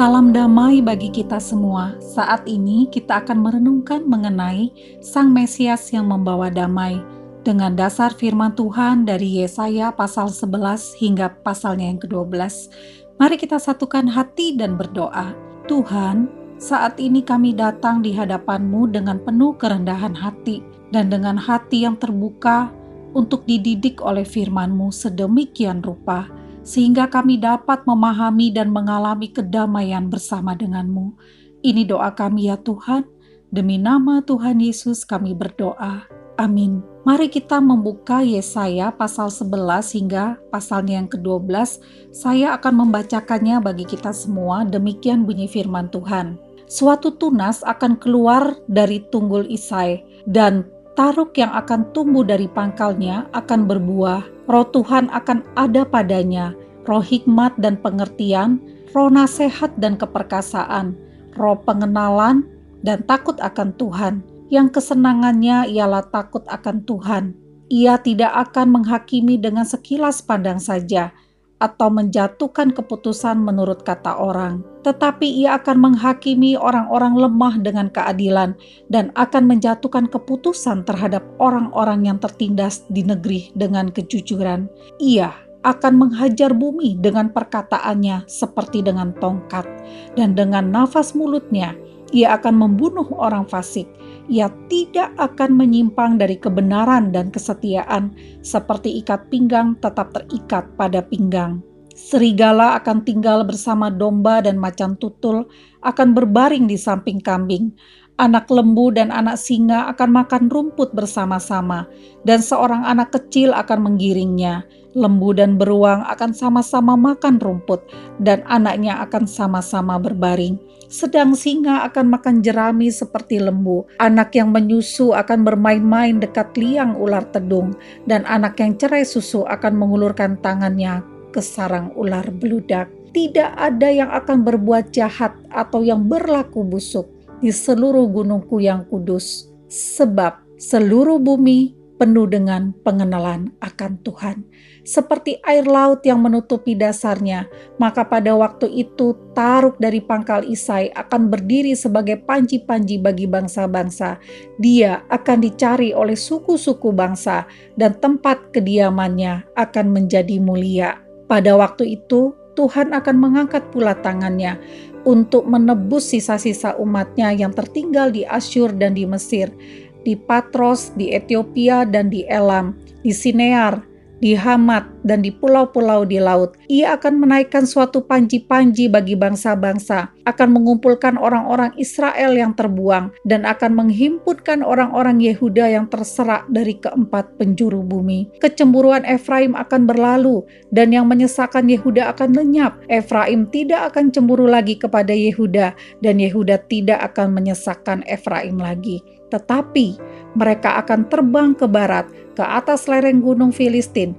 Salam damai bagi kita semua. Saat ini kita akan merenungkan mengenai Sang Mesias yang membawa damai dengan dasar firman Tuhan dari Yesaya pasal 11 hingga pasalnya yang ke-12. Mari kita satukan hati dan berdoa. Tuhan, saat ini kami datang di hadapan-Mu dengan penuh kerendahan hati dan dengan hati yang terbuka untuk dididik oleh firman-Mu sedemikian rupa sehingga kami dapat memahami dan mengalami kedamaian bersama denganmu. Ini doa kami ya Tuhan, demi nama Tuhan Yesus kami berdoa. Amin. Mari kita membuka Yesaya pasal 11 hingga pasalnya yang ke-12. Saya akan membacakannya bagi kita semua, demikian bunyi firman Tuhan. Suatu tunas akan keluar dari tunggul Isai, dan taruk yang akan tumbuh dari pangkalnya akan berbuah roh Tuhan akan ada padanya, roh hikmat dan pengertian, roh nasihat dan keperkasaan, roh pengenalan dan takut akan Tuhan, yang kesenangannya ialah takut akan Tuhan. Ia tidak akan menghakimi dengan sekilas pandang saja, atau menjatuhkan keputusan menurut kata orang, tetapi ia akan menghakimi orang-orang lemah dengan keadilan dan akan menjatuhkan keputusan terhadap orang-orang yang tertindas di negeri dengan kejujuran. Ia akan menghajar bumi dengan perkataannya seperti dengan tongkat, dan dengan nafas mulutnya ia akan membunuh orang fasik ia tidak akan menyimpang dari kebenaran dan kesetiaan, seperti ikat pinggang tetap terikat pada pinggang. Serigala akan tinggal bersama domba dan macan tutul, akan berbaring di samping kambing. Anak lembu dan anak singa akan makan rumput bersama-sama, dan seorang anak kecil akan menggiringnya. Lembu dan beruang akan sama-sama makan rumput, dan anaknya akan sama-sama berbaring sedang singa akan makan jerami seperti lembu. Anak yang menyusu akan bermain-main dekat liang ular tedung, dan anak yang cerai susu akan mengulurkan tangannya ke sarang ular beludak. Tidak ada yang akan berbuat jahat atau yang berlaku busuk di seluruh gunungku yang kudus, sebab seluruh bumi penuh dengan pengenalan akan Tuhan. Seperti air laut yang menutupi dasarnya, maka pada waktu itu taruk dari pangkal Isai akan berdiri sebagai panji-panji bagi bangsa-bangsa. Dia akan dicari oleh suku-suku bangsa dan tempat kediamannya akan menjadi mulia. Pada waktu itu, Tuhan akan mengangkat pula tangannya untuk menebus sisa-sisa umatnya yang tertinggal di Asyur dan di Mesir di Patros, di Ethiopia, dan di Elam, di Sinear, di Hamat, dan di pulau-pulau di laut. Ia akan menaikkan suatu panji-panji bagi bangsa-bangsa, akan mengumpulkan orang-orang Israel yang terbuang, dan akan menghimpunkan orang-orang Yehuda yang terserak dari keempat penjuru bumi. Kecemburuan Efraim akan berlalu, dan yang menyesakan Yehuda akan lenyap. Efraim tidak akan cemburu lagi kepada Yehuda, dan Yehuda tidak akan menyesakkan Efraim lagi tetapi mereka akan terbang ke barat, ke atas lereng gunung Filistin.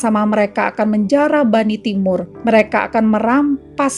Bersama-sama mereka akan menjara Bani Timur. Mereka akan merampas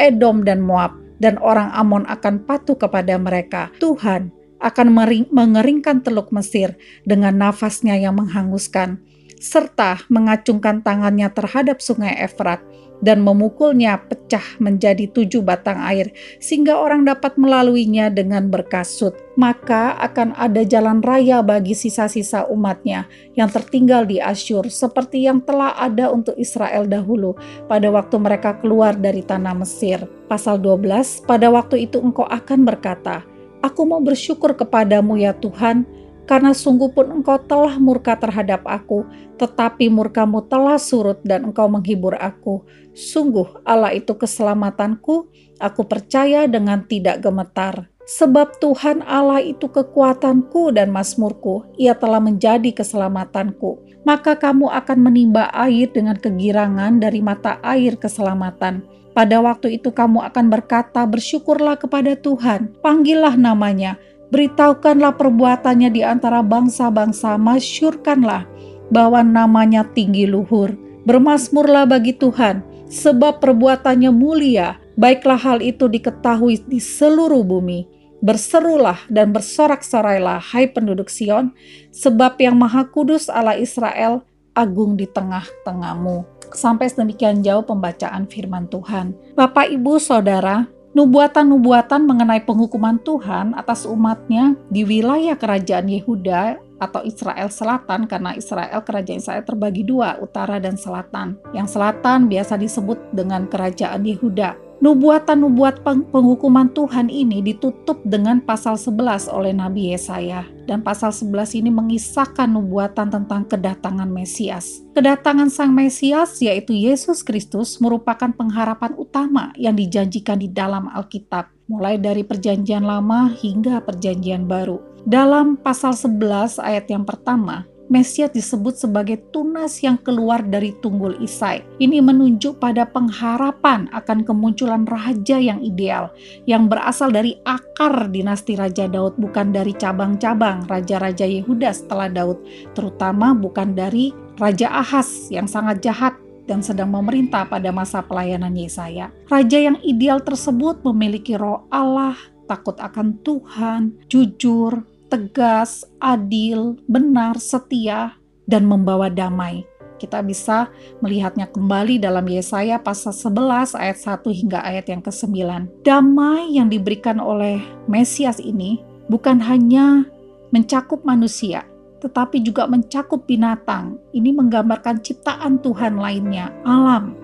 Edom dan Moab, dan orang Amon akan patuh kepada mereka. Tuhan akan mengeringkan teluk Mesir dengan nafasnya yang menghanguskan, serta mengacungkan tangannya terhadap sungai Efrat dan memukulnya pecah menjadi tujuh batang air, sehingga orang dapat melaluinya dengan berkasut. Maka akan ada jalan raya bagi sisa-sisa umatnya yang tertinggal di Asyur, seperti yang telah ada untuk Israel dahulu pada waktu mereka keluar dari tanah Mesir. Pasal 12, pada waktu itu engkau akan berkata, Aku mau bersyukur kepadamu ya Tuhan, karena sungguh pun engkau telah murka terhadap aku, tetapi murkamu telah surut dan engkau menghibur aku. Sungguh Allah itu keselamatanku, aku percaya dengan tidak gemetar. Sebab Tuhan Allah itu kekuatanku dan masmurku, ia telah menjadi keselamatanku. Maka kamu akan menimba air dengan kegirangan dari mata air keselamatan. Pada waktu itu kamu akan berkata, bersyukurlah kepada Tuhan, panggillah namanya, beritahukanlah perbuatannya di antara bangsa-bangsa, masyurkanlah bahwa namanya tinggi luhur. Bermasmurlah bagi Tuhan, sebab perbuatannya mulia, baiklah hal itu diketahui di seluruh bumi. Berserulah dan bersorak-sorailah, hai penduduk Sion, sebab yang maha kudus Allah Israel agung di tengah-tengahmu. Sampai sedemikian jauh pembacaan firman Tuhan. Bapak, Ibu, Saudara, nubuatan-nubuatan mengenai penghukuman Tuhan atas umatnya di wilayah kerajaan Yehuda atau Israel Selatan karena Israel kerajaan Israel terbagi dua, utara dan selatan. Yang selatan biasa disebut dengan kerajaan Yehuda Nubuatan-nubuat penghukuman Tuhan ini ditutup dengan pasal 11 oleh Nabi Yesaya. Dan pasal 11 ini mengisahkan nubuatan tentang kedatangan Mesias. Kedatangan Sang Mesias yaitu Yesus Kristus merupakan pengharapan utama yang dijanjikan di dalam Alkitab. Mulai dari perjanjian lama hingga perjanjian baru. Dalam pasal 11 ayat yang pertama, Mesias disebut sebagai tunas yang keluar dari tunggul Isai. Ini menunjuk pada pengharapan akan kemunculan raja yang ideal, yang berasal dari akar dinasti Raja Daud, bukan dari cabang-cabang raja-raja Yehuda setelah Daud, terutama bukan dari Raja Ahaz yang sangat jahat dan sedang memerintah pada masa pelayanan Yesaya. Raja yang ideal tersebut memiliki roh Allah, takut akan Tuhan, jujur, tegas, adil, benar, setia, dan membawa damai. Kita bisa melihatnya kembali dalam Yesaya pasal 11 ayat 1 hingga ayat yang ke-9. Damai yang diberikan oleh Mesias ini bukan hanya mencakup manusia, tetapi juga mencakup binatang. Ini menggambarkan ciptaan Tuhan lainnya, alam,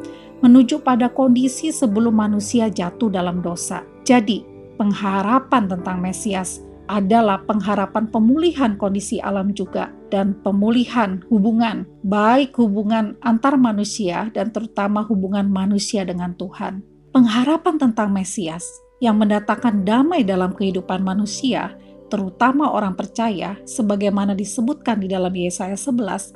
menuju pada kondisi sebelum manusia jatuh dalam dosa. Jadi, pengharapan tentang Mesias adalah pengharapan pemulihan kondisi alam juga dan pemulihan hubungan, baik hubungan antar manusia dan terutama hubungan manusia dengan Tuhan. Pengharapan tentang Mesias yang mendatangkan damai dalam kehidupan manusia, terutama orang percaya, sebagaimana disebutkan di dalam Yesaya 11,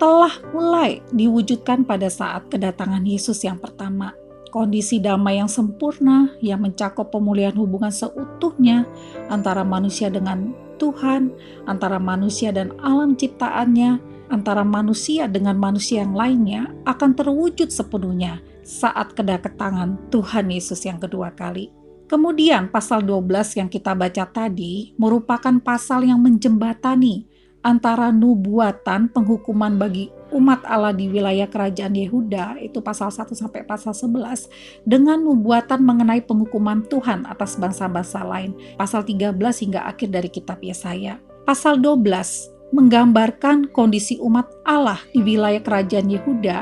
telah mulai diwujudkan pada saat kedatangan Yesus yang pertama kondisi damai yang sempurna yang mencakup pemulihan hubungan seutuhnya antara manusia dengan Tuhan, antara manusia dan alam ciptaannya, antara manusia dengan manusia yang lainnya akan terwujud sepenuhnya saat kedatangan Tuhan Yesus yang kedua kali. Kemudian pasal 12 yang kita baca tadi merupakan pasal yang menjembatani antara nubuatan penghukuman bagi umat Allah di wilayah kerajaan Yehuda itu pasal 1 sampai pasal 11 dengan nubuatan mengenai penghukuman Tuhan atas bangsa-bangsa lain pasal 13 hingga akhir dari kitab Yesaya. Pasal 12 menggambarkan kondisi umat Allah di wilayah kerajaan Yehuda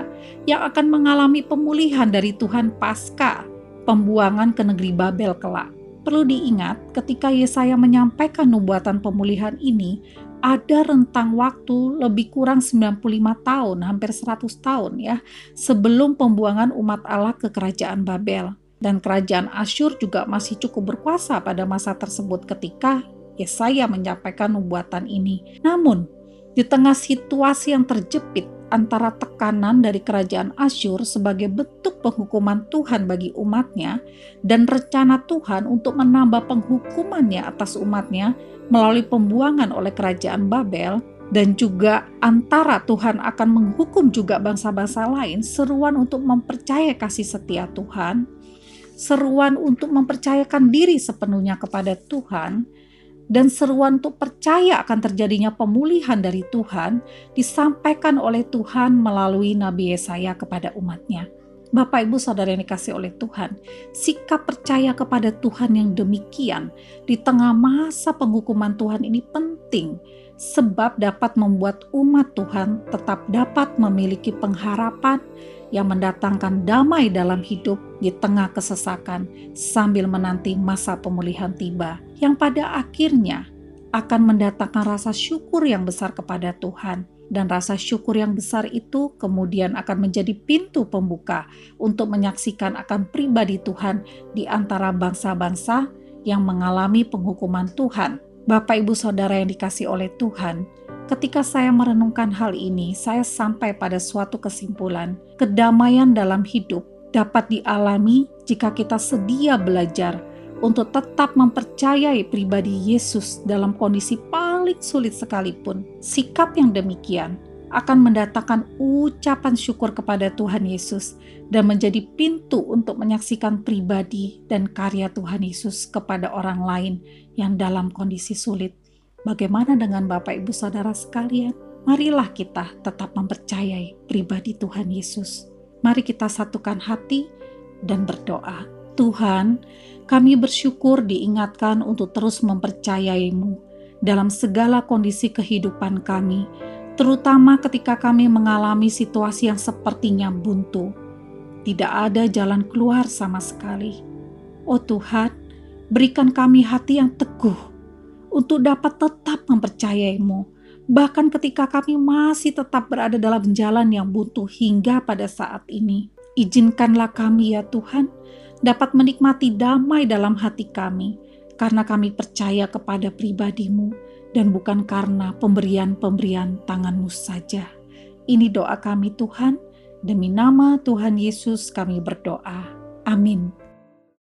yang akan mengalami pemulihan dari Tuhan pasca pembuangan ke negeri Babel kelak. Perlu diingat, ketika Yesaya menyampaikan nubuatan pemulihan ini, ada rentang waktu lebih kurang 95 tahun, hampir 100 tahun ya, sebelum pembuangan umat Allah ke kerajaan Babel. Dan kerajaan Asyur juga masih cukup berkuasa pada masa tersebut ketika Yesaya menyampaikan nubuatan ini. Namun, di tengah situasi yang terjepit antara tekanan dari kerajaan Asyur sebagai bentuk penghukuman Tuhan bagi umatnya dan rencana Tuhan untuk menambah penghukumannya atas umatnya melalui pembuangan oleh kerajaan Babel dan juga antara Tuhan akan menghukum juga bangsa-bangsa lain, seruan untuk mempercayai kasih setia Tuhan, seruan untuk mempercayakan diri sepenuhnya kepada Tuhan, dan seruan untuk percaya akan terjadinya pemulihan dari Tuhan disampaikan oleh Tuhan melalui Nabi Yesaya kepada umatnya. Bapak, Ibu, Saudara yang dikasih oleh Tuhan, sikap percaya kepada Tuhan yang demikian di tengah masa penghukuman Tuhan ini penting sebab dapat membuat umat Tuhan tetap dapat memiliki pengharapan yang mendatangkan damai dalam hidup di tengah kesesakan sambil menanti masa pemulihan tiba yang pada akhirnya akan mendatangkan rasa syukur yang besar kepada Tuhan dan rasa syukur yang besar itu kemudian akan menjadi pintu pembuka untuk menyaksikan akan pribadi Tuhan di antara bangsa-bangsa yang mengalami penghukuman Tuhan. Bapak, ibu, saudara yang dikasih oleh Tuhan, ketika saya merenungkan hal ini, saya sampai pada suatu kesimpulan: kedamaian dalam hidup dapat dialami jika kita sedia belajar untuk tetap mempercayai pribadi Yesus dalam kondisi paling sulit sekalipun. Sikap yang demikian akan mendatangkan ucapan syukur kepada Tuhan Yesus dan menjadi pintu untuk menyaksikan pribadi dan karya Tuhan Yesus kepada orang lain yang dalam kondisi sulit. Bagaimana dengan Bapak Ibu Saudara sekalian? Marilah kita tetap mempercayai pribadi Tuhan Yesus. Mari kita satukan hati dan berdoa. Tuhan, kami bersyukur diingatkan untuk terus mempercayaimu dalam segala kondisi kehidupan kami, terutama ketika kami mengalami situasi yang sepertinya buntu. Tidak ada jalan keluar sama sekali. Oh Tuhan, berikan kami hati yang teguh untuk dapat tetap mempercayaimu, bahkan ketika kami masih tetap berada dalam jalan yang buntu hingga pada saat ini. Izinkanlah kami ya Tuhan, dapat menikmati damai dalam hati kami, karena kami percaya kepada pribadimu dan bukan karena pemberian-pemberian tanganmu saja. Ini doa kami Tuhan, demi nama Tuhan Yesus kami berdoa. Amin.